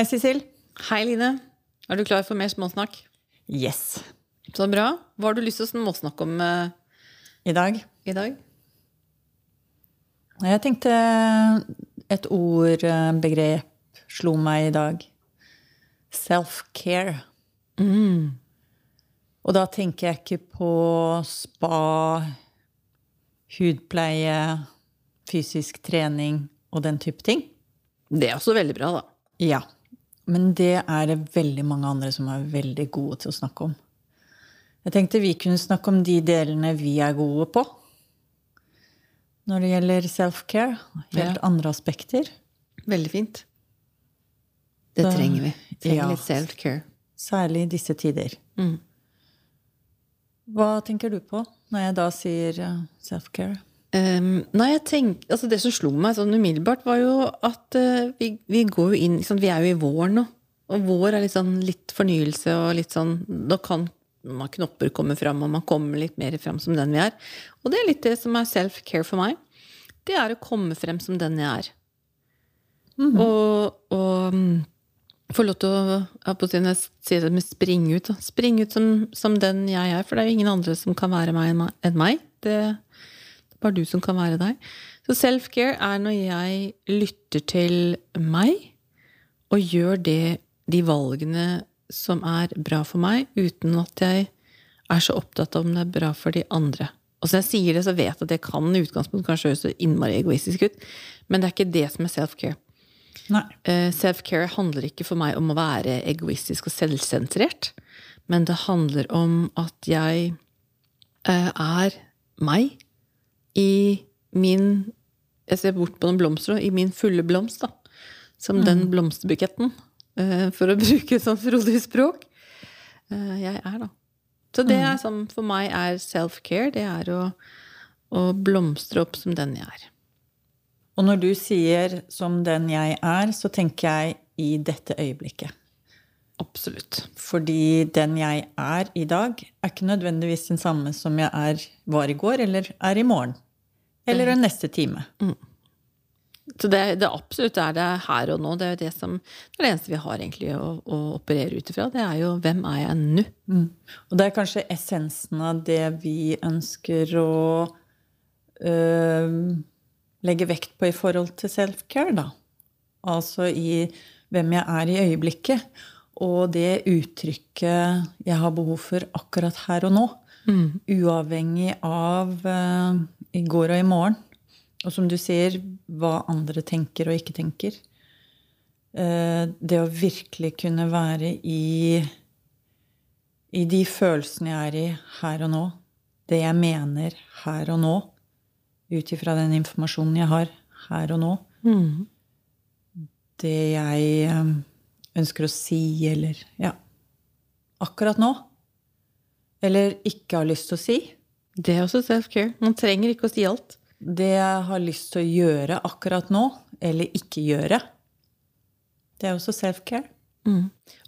Hei, Cecil. Hei, Line. Er du klar for mer småsnakk? Yes. Så bra. Hva har du lyst til å småsnakke om uh, I dag i dag? Jeg tenkte et ord, eh, begrep, slo meg i dag. Self-care. Og da tenker jeg ikke på spa, hudpleie, fysisk trening og den type ting. Det er også veldig bra, da. Ja. Men det er det veldig mange andre som er veldig gode til å snakke om. Jeg tenkte vi kunne snakke om de delene vi er gode på. Når det gjelder self-care. Helt Ja. andre aspekter. Veldig fint. Det Da- trenger vi. Trenger ja. litt self-care. Særlig i disse tider. Mm. Hva tenker du på når jeg da sier eh, self-care? Um, nei, jeg tenk, altså Det som slo meg sånn umiddelbart, var jo at uh, vi, vi går jo inn liksom, Vi er jo i vår nå. Og vår er litt sånn litt fornyelse og litt sånn Da kan man knopper komme fram, og man kommer litt mer fram som den vi er. Og det er litt det som er self-care for meg. Det er å komme frem som den jeg er. Og, og um, få lov til å jeg sier det med springe ut. Da. Springe ut som, som den jeg er, for det er jo ingen andre som kan være meg enn meg- Det, bare du som kan være deg. Så self-care er når jeg lytter til meg, og gjør det, de valgene som er bra for meg, uten at jeg er så opptatt av om det er bra for de andre. Og så når jeg sier det, så vet jeg at det kan i utgangspunktet kanskje høres så innmari egoistisk ut, men det er ikke det som er self-care. Nei. Eh, Self-care handler ikke for meg om å være egoistisk og selvsentrert, men det handler om at jeg eh, er meg i min Jeg ser bort på den blomster, i min fulle blomst, da. Som den blomsterbuketten, eh, for å bruke et sånt frodig språk. eh, Jeg er, da. Så det er sånn, for meg er self-care, det er å, å blomstre opp som den jeg er. Og når du sier 'som den jeg er', så tenker jeg i dette øyeblikket. Absolutt. Fordi den jeg er i dag, er ikke nødvendigvis den samme som jeg er, var i går eller er i morgen. Eller den neste time. Så det, det absolutt er det her og nå. Det er jo det som det er det eneste vi har egentlig å, å operere ut ifra. Det er jo hvem er jeg nå? Og det er kanskje essensen av det vi ønsker å øh, legge vekt på i forhold til self-care, da. Altså i hvem jeg er i øyeblikket. Og det uttrykket jeg har behov for akkurat her og nå. Uavhengig av uh, i går og i morgen. Og som du sier, hva andre tenker og ikke tenker. Uh, det å virkelig kunne være i i de følelsene jeg er i her og nå, det jeg mener her og nå, ut ifra den informasjonen jeg har her og nå, det jeg eh, ønsker å si, eller ja, akkurat nå, eller ikke har lyst til å si, Det er også self-care. Man trenger ikke å si alt. det jeg har lyst til å gjøre akkurat nå, eller ikke gjøre, det er også self-care.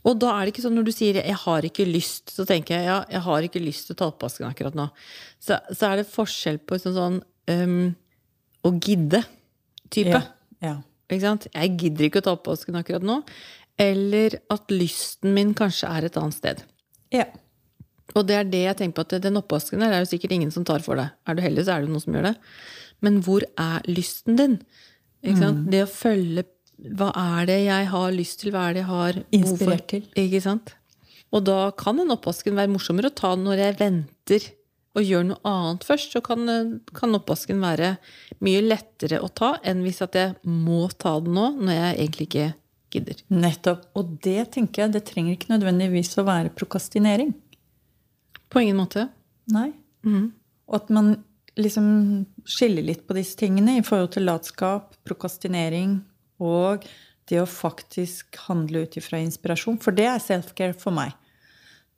Og da er det ikke sånn når du sier 'jeg har ikke lyst', så tenker jeg ja, jeg har ikke lyst til å ta oppvasken akkurat nå. Så, så er det forskjell på sånn, sånn um, å gidde-type. Ja, ja. Ikke sant? Jeg gidder ikke å ta oppvasken akkurat nå. Eller at lysten min kanskje er et annet sted. ja. Og det er det jeg tenker på at den oppvasken der, er jo sikkert ingen som tar for deg. Er du heldig, så er det noen som gjør det. Men hvor er lysten din? Sant? Det å følge Hva er det jeg har lyst til? Hva er det jeg har? Inspirert til. Ikke sant? Og da kan den oppvasken være morsommere å ta når jeg venter og gjør noe annet først. Så kan, kan oppvasken være mye lettere å ta enn hvis jeg må ta den nå, når jeg egentlig ikke gidder. Nettopp. Og det tenker jeg, det trenger ikke nødvendigvis å være prokastinering. På ingen måte. Nei. Og at man liksom skiller litt på disse tingene i forhold til latskap, prokastinering og det å faktisk handle ut ifra inspirasjon. For det er self-care for meg.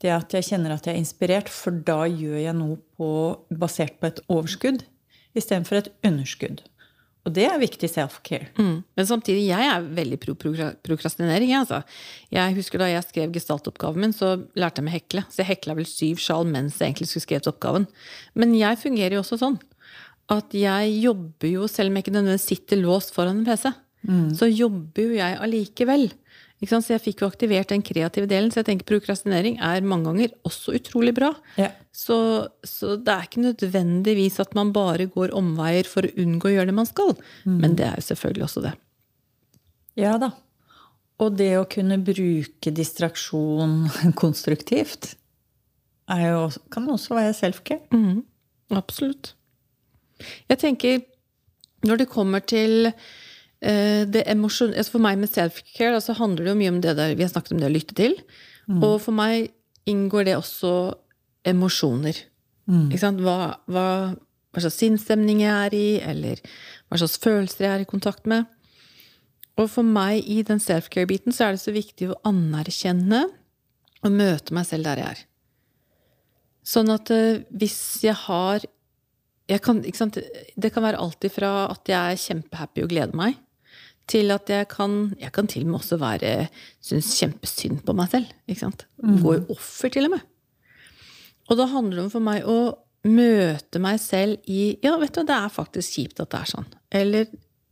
Det at jeg kjenner at jeg er inspirert, for da gjør jeg noe på, basert på et overskudd istedenfor et underskudd. Og det er viktig self-care. Mm. Men samtidig, jeg er veldig pro prokrastinering. Altså. jeg husker Da jeg skrev gestaltoppgaven min, så lærte jeg meg hekle. Så jeg hekla vel syv sjal mens jeg egentlig skulle skrevet oppgaven. Men jeg fungerer jo også sånn at jeg jobber jo, selv om jeg ikke nødvendigvis sitter låst foran en PC, så jobber jo jeg allikevel. Så jeg fikk jo aktivert den kreative delen. Så jeg tenker prokrastinering er mange ganger også utrolig bra. Ja. Så, så det er ikke nødvendigvis at man bare går omveier for å unngå å gjøre det man skal. Men det er jo selvfølgelig også det. Ja da. Og det å kunne bruke distraksjon konstruktivt er jo, kan også være self-care. Absolutt. Jeg tenker, når det kommer til emosjon... Altså for meg med self-care så handler det jo mye om det der vi har snakket om det å lytte til. Og for meg inngår det også emosjoner. Ikke sant? Hva, hva, hva slags sinnsstemning jeg er i, eller hva slags følelser jeg er i kontakt med. Og for meg i den self-care-biten så er det så viktig å anerkjenne og møte meg selv der jeg er. Sånn at eh, hvis jeg har jeg kan, ikke sant? Det kan være alt ifra at jeg er kjempehappy og gleder meg, til at jeg kan Jeg kan til og med også være synes kjempesynd på meg selv. Ikke sant? Gå i offer, til og med. Og da handler det om for meg å møte meg selv i Ja, vet du hva, det er faktisk kjipt at det er sånn. Eller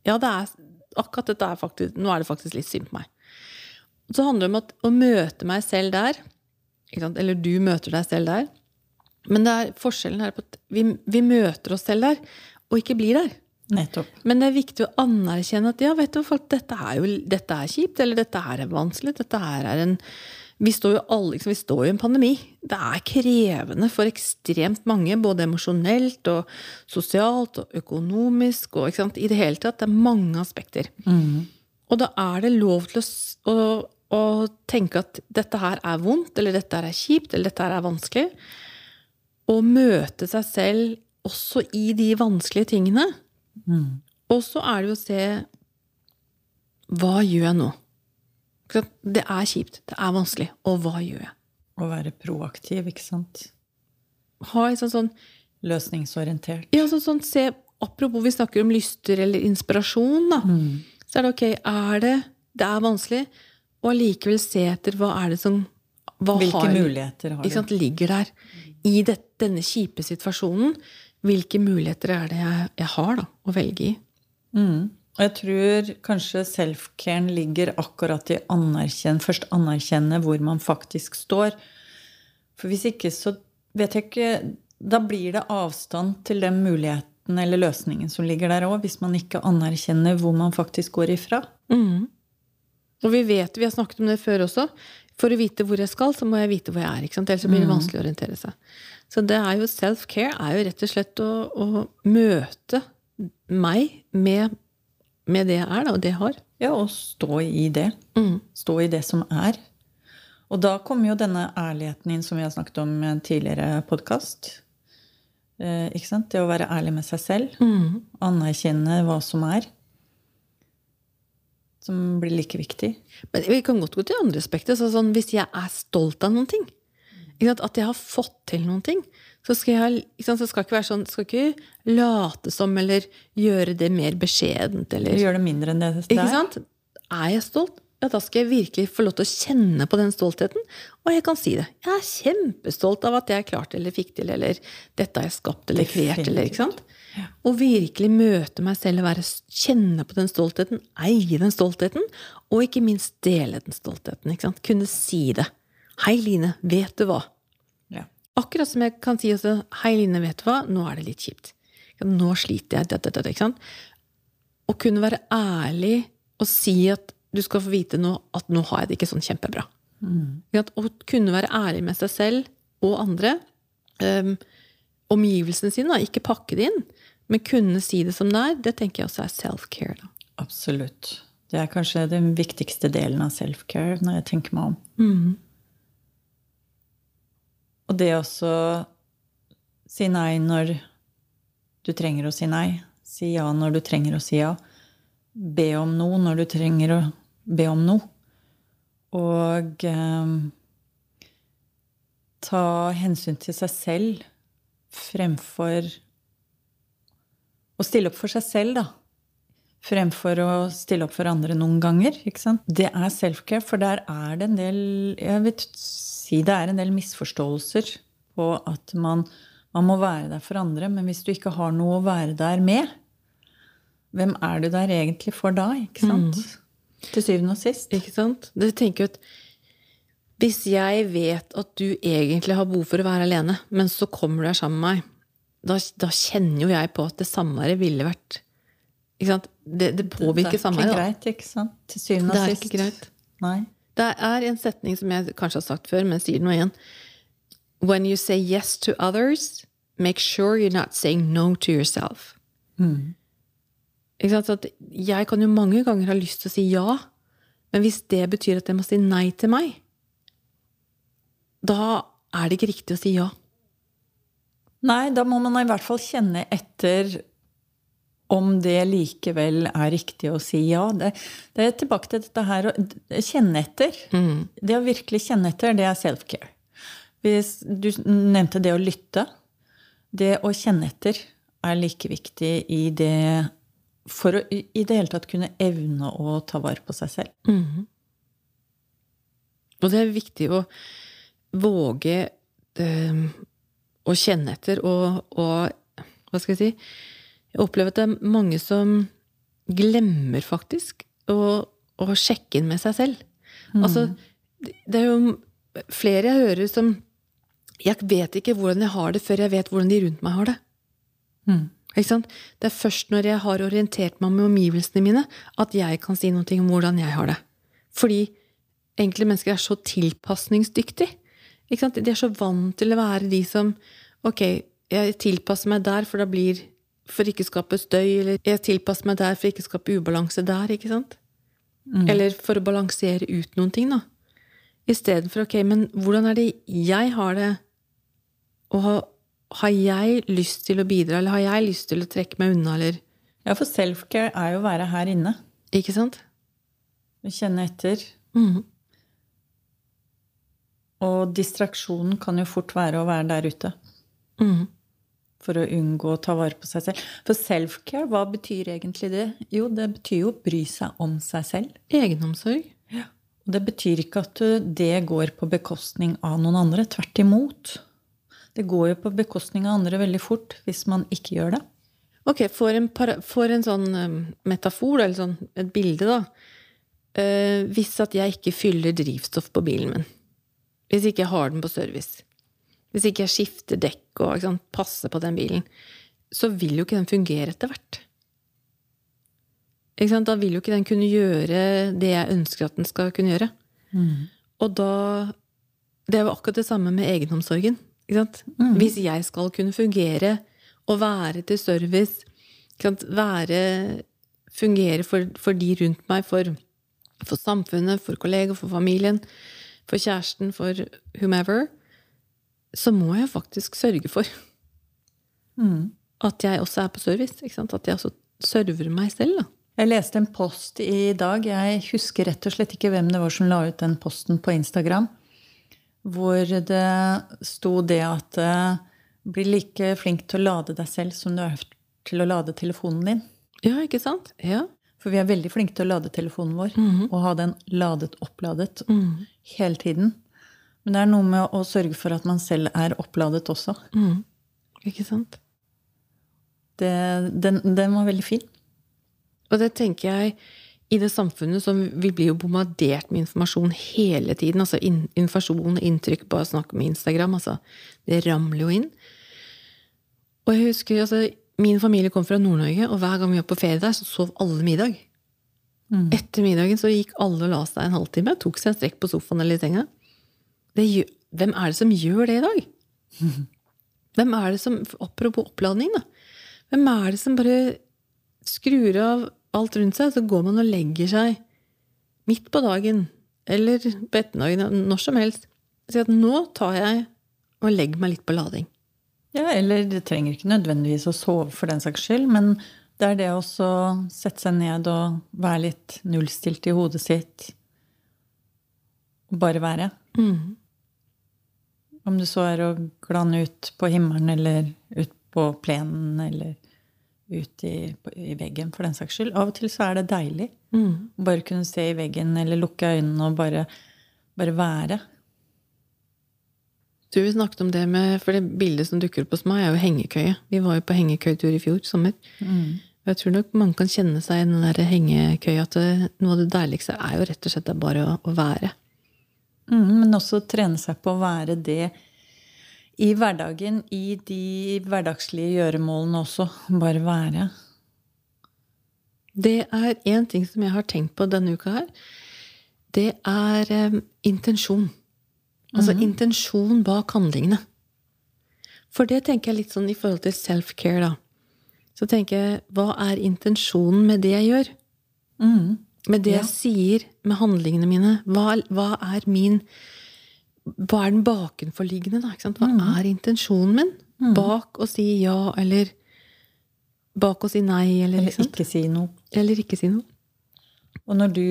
ja, det er akkurat dette er faktisk Nå er det faktisk litt synd på meg. Så handler det om at, å møte meg selv der. Ikke sant? Eller du møter deg selv der. Men det er forskjellen her på at vi, vi møter oss selv der, og ikke blir der. Nettopp. Men det er viktig å anerkjenne at ja, vet du, folk, dette er jo dette er kjipt, eller dette her er vanskelig. Dette her er en Vi står jo alle liksom, vi står i en pandemi. Det er krevende for ekstremt mange, både emosjonelt og sosialt og økonomisk og sant, i det hele tatt. Det er mange aspekter. Og da er det lov til å, å, å tenke at dette her er vondt, eller dette her er kjipt, eller dette her er vanskelig. Og møte seg selv også i de vanskelige tingene. Og så er det jo å se Hva gjør jeg nå? Det er kjipt, det er vanskelig, og hva gjør jeg? Å være proaktiv, ikke sant. Ha en sånn, sånn Løsningsorientert. Ja, sånn, sånn, se, apropos vi snakker om lyster eller inspirasjon, da. Så er det ok, er det Det er vanskelig, og allikevel se etter hva er det som hva Hvilke har- muligheter har du? sant, ligger der i det, denne kjipe situasjonen? Hvilke muligheter er det jeg, jeg har da, å velge i? Og jeg tror kanskje self-caren ligger akkurat i anerkjenn, først anerkjenne hvor man faktisk står. For hvis ikke, så vet jeg ikke Da blir det avstand til den muligheten eller løsningen som ligger der òg, hvis man ikke anerkjenner hvor man faktisk går ifra. Og vi vet, vi har snakket om det før også, for å vite hvor jeg skal, så må jeg vite hvor jeg er. Ellers blir det vanskelig å orientere seg. Så det er jo self-care er jo rett og slett å, å møte meg med, med det jeg er, da, og det jeg har. Ja, og stå i det. Stå i det som er. Og da kommer jo denne ærligheten inn, som vi har snakket om i en tidligere podkast. Eh? Det å være ærlig med seg selv. Anerkjenne hva som er. Som blir like viktig. Men vi kan godt gå til andre aspekter. Så sånn, hvis jeg er stolt av noen ting, at jeg har fått til noen ting, så skal jeg ikke sant, så skal ikke være sånn, skal ikke late som eller gjøre det mer beskjedent. Eller, gjøre det mindre enn det det er. sant? Er jeg stolt? Ja, da skal jeg virkelig få lov til å kjenne på den stoltheten. Og jeg kan si det. Jeg er kjempestolt av at jeg klarte eller fikk til, eller dette har jeg skapt eller kreert, eller ikke sant? Og virkelig møte meg selv og være, kjenne på den stoltheten, eie den stoltheten, og ikke minst dele den stoltheten. ikke sant? Kunne si det. Hei, Line, vet du hva? Ja. Akkurat som jeg kan si også, hei, Line, vet du hva? Nå er det litt kjipt. Nå sliter jeg, dette, dette, ikke sant? Å kunne være ærlig og si at du skal få vite nå at nå har jeg det ikke sånn kjempebra. Mm. Å kunne være ærlig med seg selv og andre. Um, omgivelsene sine, da. ikke pakke det inn, men kunne si det som det er, det tenker jeg også er self-care. da. Absolutt. Det er kanskje den viktigste delen av self-care når jeg tenker meg om. Og det også si nei når du trenger å si nei. Si ja når du trenger å si ja. Be om noe når du trenger å be om noe. Og eh, ta hensyn til seg selv fremfor å stille opp for seg selv, da fremfor å stille opp for andre noen ganger. ikke sant? Det er self-care, for der er det en del jeg vil si det er en del misforståelser på at man, man må være der for andre, men hvis du ikke har noe å være der med, hvem er du der egentlig for da? ikke sant? Til syvende og sist. Ikke sant? Du tenker jo at Hvis jeg vet at du egentlig har behov for å være alene, men så kommer du her sammen med meg, da, da kjenner jo jeg på at det samværet ville vært ikke sant? Det, det påvirker samværet. Det er ikke greit, ikke sant? Til syvende Det er sist. ikke greit. Nei. Det er en setning som jeg kanskje har sagt før, men sier det nå igjen. When you say yes to others, make sure you're not saying no to yourself. At jeg kan jo mange ganger ha lyst til å si ja, men hvis det betyr at jeg må si nei til meg, da er det ikke riktig å si ja. Nei, da må man i hvert fall kjenne etter om det likevel er riktig å si ja. Det, det er tilbake til dette her å kjenne etter. Det å virkelig kjenne etter, det er self-care. Hvis du nevnte det å lytte. Det å kjenne etter er like viktig i det For å i det hele tatt kunne evne å ta vare på seg selv. Og det er viktig å våge eh, å kjenne etter og, og Hva skal jeg si? Jeg opplever at det er mange som glemmer faktisk å, å sjekke inn med seg selv. Altså, det er jo flere jeg hører som Jeg vet ikke hvordan jeg har det, før jeg vet hvordan de rundt meg har det. Sant? Det er først når jeg har orientert meg med omgivelsene mine, at jeg kan si noe om hvordan jeg har det. Fordi enkle mennesker er så tilpasningsdyktige. De er så vant til å være de som Ok, jeg tilpasser meg der, for da blir For ikke skape støy, eller jeg tilpasser meg der for ikke skape ubalanse der, ikke sant? Eller for å balansere ut noen ting, da. Istedenfor ok, men hvordan er det jeg har det? Og har, jeg lyst til å bidra, eller har jeg lyst til å trekke meg unna, eller Ja, for self-care er jo å være her inne. Ikke sant? Å Kjenne etter. Mhm. Og distraksjonen kan jo fort være å være der ute. Mhm. For å unngå å ta vare på seg selv. For self-care, hva betyr egentlig det? Jo, det betyr jo å bry seg om seg selv. Egenomsorg. Og det betyr ikke at det går på bekostning av noen andre. Tvert imot. Det går jo på bekostning av andre veldig fort hvis man ikke gjør det. Ok, for en, para, for en sånn um, metafor, eller sånn, et bilde, da. Eh, hvis at jeg ikke fyller drivstoff på bilen min. Hvis ikke jeg har den på service. Hvis ikke jeg skifter dekk og sant, passer på den bilen. Så vil jo ikke den fungere etter hvert. Da vil jo ikke den kunne gjøre det jeg ønsker at den skal kunne gjøre. Og da Det er jo akkurat det samme med egenomsorgen. Sant? Hvis jeg skal kunne fungere og være til service, være Fungere for, for de rundt meg, for, for samfunnet, for kolleger, for familien, for kjæresten, for whomever, så må jeg faktisk sørge for at jeg også er på service. At jeg også server meg selv. Da. Jeg leste en post i dag. Jeg husker rett og slett ikke hvem det var som la ut den posten på Instagram. Hvor det sto det at eh, bli like flink til å lade deg selv som du er til å lade telefonen din. Ja, ikke sant? Ja. For vi er veldig flinke til å lade telefonen vår og ha den ladet oppladet hele tiden. Men det er noe med å sørge for at man selv er oppladet også. Ikke sant? Det, den, den var veldig fin. Og det tenker jeg i det samfunnet som vi blir jo bombardert med informasjon hele tiden. Altså in, informasjon inntrykk, bare snakk med Instagram. Altså, det ramler jo inn. Og jeg husker, altså, min familie kom fra Nord-Norge, og hver gang vi var på ferie der, så sov alle middag. Etter middagen så gikk alle og la seg en halvtime, tok seg en strekk på sofaen eller i senga. Det gjør, hvem er det som gjør det i dag? Hvem er det som, Apropos oppladning, da. Hvem er det som bare skrur av alt rundt seg, så går man og legger seg midt på dagen eller på ettermiddagen, når som helst. Si at nå tar jeg og legger meg litt på lading. Ja, eller det trenger ikke nødvendigvis å sove for den saks skyld, men det er det å sette seg ned og være litt nullstilt i hodet sitt. Og bare være. Om du så er å glane ut på himmelen eller ut på plenen eller ut i, i veggen, for den saks skyld. Av og til så er det deilig å bare kunne se i veggen eller lukke øynene og bare, bare være. Du snakket om det med, for det bildet som dukker opp hos meg, er jo hengekøye. Vi var jo på hengekøyetur i fjor sommer. Og jeg tror nok mange kan kjenne seg i den der hengekøya at det, noe av det deiligste er jo rett og slett bare å, å være. Mm, men også trene seg på å være det i hverdagen, i de hverdagslige gjøremålene også. Bare være. Det er én ting som jeg har tenkt på denne uka her. Det er um, intensjon. Altså intensjon bak handlingene. For det tenker jeg litt sånn i forhold til self-care, da. Så tenker jeg, hva er intensjonen med det jeg gjør? Mm. Med det Ja. jeg sier, med handlingene mine? Hva, hva er min Hva er den bakenforliggende, da? Hva er intensjonen min bak å si ja, eller bak å si nei, eller, Eller ikke ikke si noe. eller ikke si noe? Og når du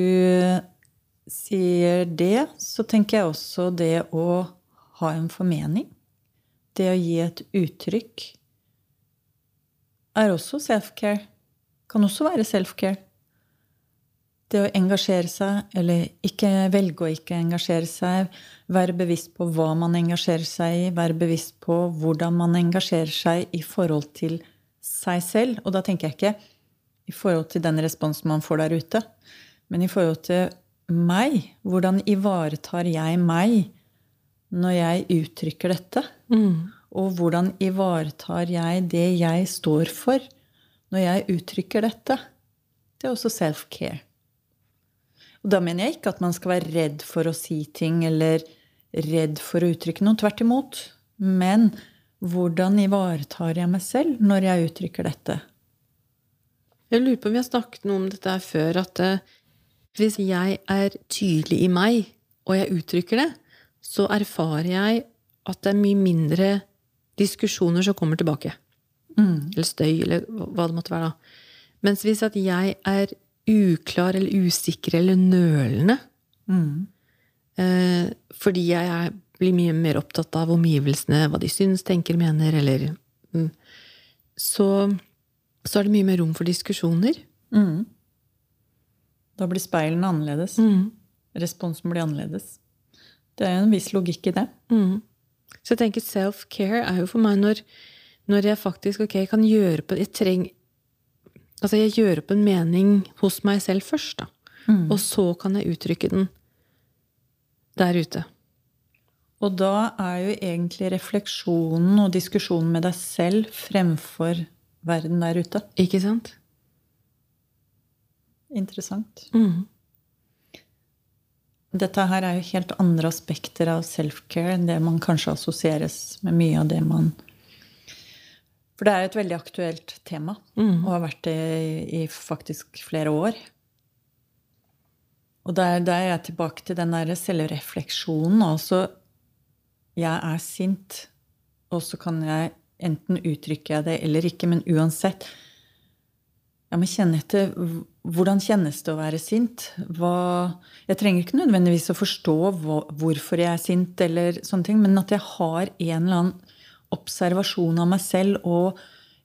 sier det, så tenker jeg også det å ha en formening. Det å gi et uttrykk er også self-care. Kan også være self-care. Det å engasjere seg, eller ikke velge å ikke engasjere seg, være bevisst på hva man engasjerer seg i, være bevisst på hvordan man engasjerer seg i forhold til seg selv. Og da tenker jeg ikke i forhold til den responsen man får der ute, men i forhold til meg. Hvordan ivaretar jeg meg når jeg uttrykker dette? Og hvordan ivaretar jeg det jeg står for når jeg uttrykker dette? Det er også self-care. Og da mener jeg ikke at man skal være redd for å si ting eller redd for å uttrykke noe. Tvert imot. Men hvordan ivaretar jeg meg selv når jeg uttrykker dette? Jeg lurer på om vi har snakket noe om dette her før, at eh, hvis jeg er tydelig i meg, og jeg uttrykker det, så erfarer jeg at det er mye mindre diskusjoner som kommer tilbake. Eller støy, eller hva det måtte være. da. Mens hvis at jeg er uklar eller usikker eller nølende, eh, fordi jeg blir mye mer opptatt av omgivelsene, hva de syns, tenker, mener, eller mm, så, så er det mye mer rom for diskusjoner. Da blir speilene annerledes. Responsen blir annerledes. Det er jo en viss logikk i det. Så jeg tenker self-care er jo for meg når, når jeg faktisk ok, kan gjøre på Jeg trenger Altså, jeg gjør opp en mening hos meg selv først, da. Og så kan jeg uttrykke den der ute. Og da er jo egentlig refleksjonen og diskusjonen med deg selv fremfor verden der ute. Ikke sant? Interessant. Dette her er jo helt andre aspekter av self-care enn det man kanskje assosieres med mye av det man For det er jo et veldig aktuelt tema, og har vært det i, i faktisk flere år. Og der er jeg tilbake til den derre selvrefleksjonen. Altså, jeg er sint, og så kan jeg enten uttrykke jeg det eller ikke, men uansett jeg må kjenne etter hvordan kjennes det å være sint. Hva, jeg trenger ikke nødvendigvis å forstå hvorfor jeg er sint, eller sånne ting, men at jeg har en eller annen observasjon av meg selv, og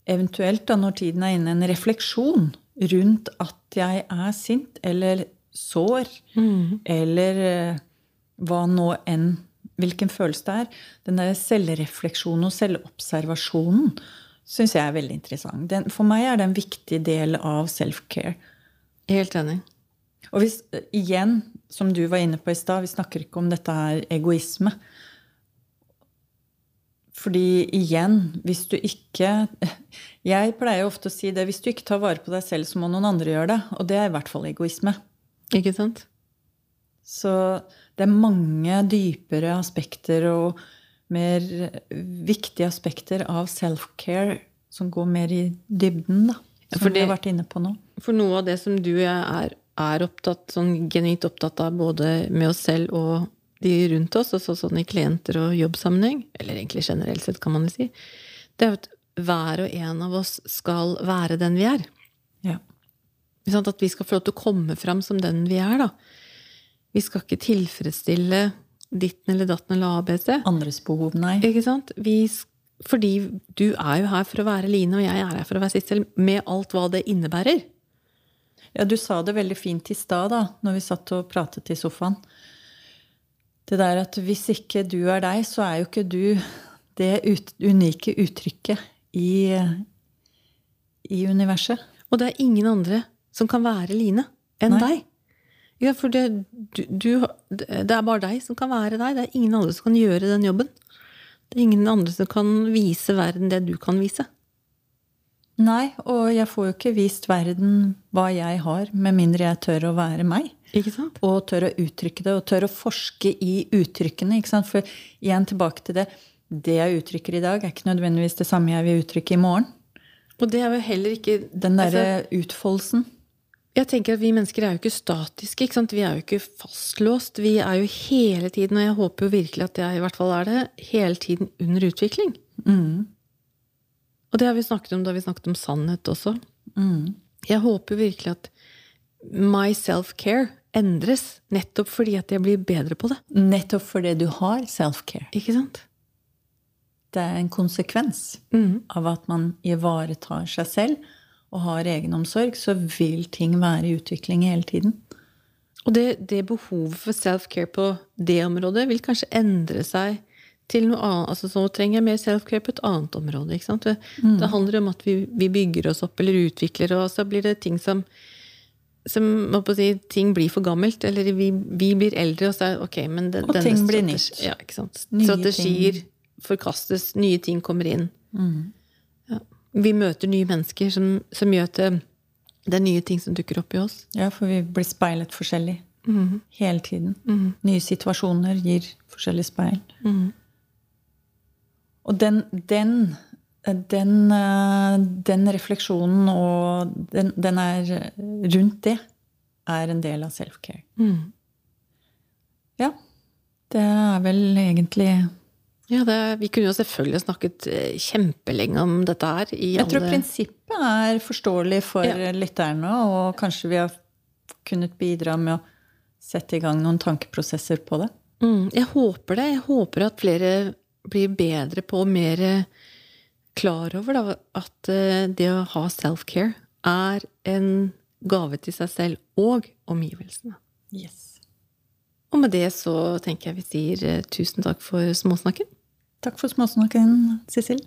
eventuelt, da, når tiden er inne, en refleksjon rundt at jeg er sint, eller sår, eller eh, hva nå enn Hvilken følelse det er. Den der selvrefleksjonen og selvobservasjonen syns jeg er veldig interessant. Den, for meg er det en viktig del av self-care. Helt enig. Og hvis, igjen, som du var inne på i stad, vi snakker ikke om dette er egoisme. Fordi igjen, hvis du ikke Jeg pleier ofte å si det. Hvis du ikke tar vare på deg selv, så må noen andre gjøre det. Og det er i hvert fall egoisme. Ikke sant? Så det er mange dypere aspekter og mer viktige aspekter av self-care som går mer i dybden, da. Som for vi har vært inne på nå. For noe av det som du og jeg er, er opptatt, sånn genuint opptatt av både med oss selv og de rundt oss, også sånn i klienter og jobbsammenheng, eller egentlig generelt sett, kan man jo si, det er jo at hver og en av oss skal være den vi er. Ja. At vi skal få lov til å komme fram som den vi er, da. Vi skal ikke tilfredsstille ditten eller datten eller ABC. Andres behov, nei. Ikke sant? Vi, fordi du er jo her for å være Line, og jeg er her for å være Sissel, med alt hva det innebærer. Ja, du sa det veldig fint i stad, da, når vi satt og pratet i sofaen. Det der at hvis ikke du er deg, så er jo ikke du det ut, unike uttrykket i, i universet. Og det er ingen andre som kan være Line enn Nei. deg. Ja, for det, du, du, det er bare deg som kan være deg. Det er ingen andre som kan gjøre den jobben. Det er ingen andre som kan vise verden det du kan vise. Nei, og jeg får jo ikke vist verden hva jeg har, med mindre jeg tør å være meg. Og tør å uttrykke det, og tør å forske i uttrykkene. For igjen tilbake til det. Det jeg uttrykker i dag, er ikke nødvendigvis det samme jeg vil uttrykke i morgen. Og det er jo heller ikke Den derre altså, utfoldelsen. Jeg tenker at Vi mennesker er jo ikke statiske. ikke? Vi er jo ikke fastlåst. Vi er jo hele tiden, og jeg håper jo virkelig at jeg i hvert fall er det, hele tiden under utvikling. Mm. Og det har vi snakket om da vi snakket om sannhet også. Mm. Jeg håper virkelig at my self-care endres nettopp fordi at jeg blir bedre på det. Nettopp fordi du har self-care. Ikke sant? Det er en konsekvens mm. av at man ivaretar seg selv og har egenomsorg, så vil ting være i utvikling hele tiden. Og det, det behovet for self-care på det området vil kanskje endre seg til noe annet. Altså så trenger jeg mer self-care på et annet område. ikke sant? Det, det handler om at vi, vi bygger oss opp eller utvikler, og så blir det ting som som si, ting blir for gammelt, eller vi, vi blir eldre, og så er ok, men det, Og ting blir nytt. Ja, Strategier forkastes, nye ting kommer inn. Mm. Ja. Vi møter nye mennesker som, som gjør at det, det er nye ting som dukker opp i oss. Ja, for vi blir speilet forskjellig mm. hele tiden. Mm. Nye situasjoner gir forskjellig speil. Mhm. Og den, den, den, eh, den refleksjonen og den, den er rundt det, er en del av self-care. Mm. Ja. Det er vel egentlig Ja, det, vi kunne jo selvfølgelig snakket eh, kjempelenge om dette her. I Jeg tror alle... prinsippet er forståelig for Ja. lytterne, og kanskje vi har kunnet bidra med å sette i gang noen tankeprosesser på det. Mm, jeg håper det. Jeg håper at flere blir bedre på og mer klar over da, at eh, det å ha self-care er en gave til seg selv og omgivelsene. Yes. Og med det så tenker jeg vi sier eh, tusen takk for småsnakken. Takk for småsnakken, Sissel.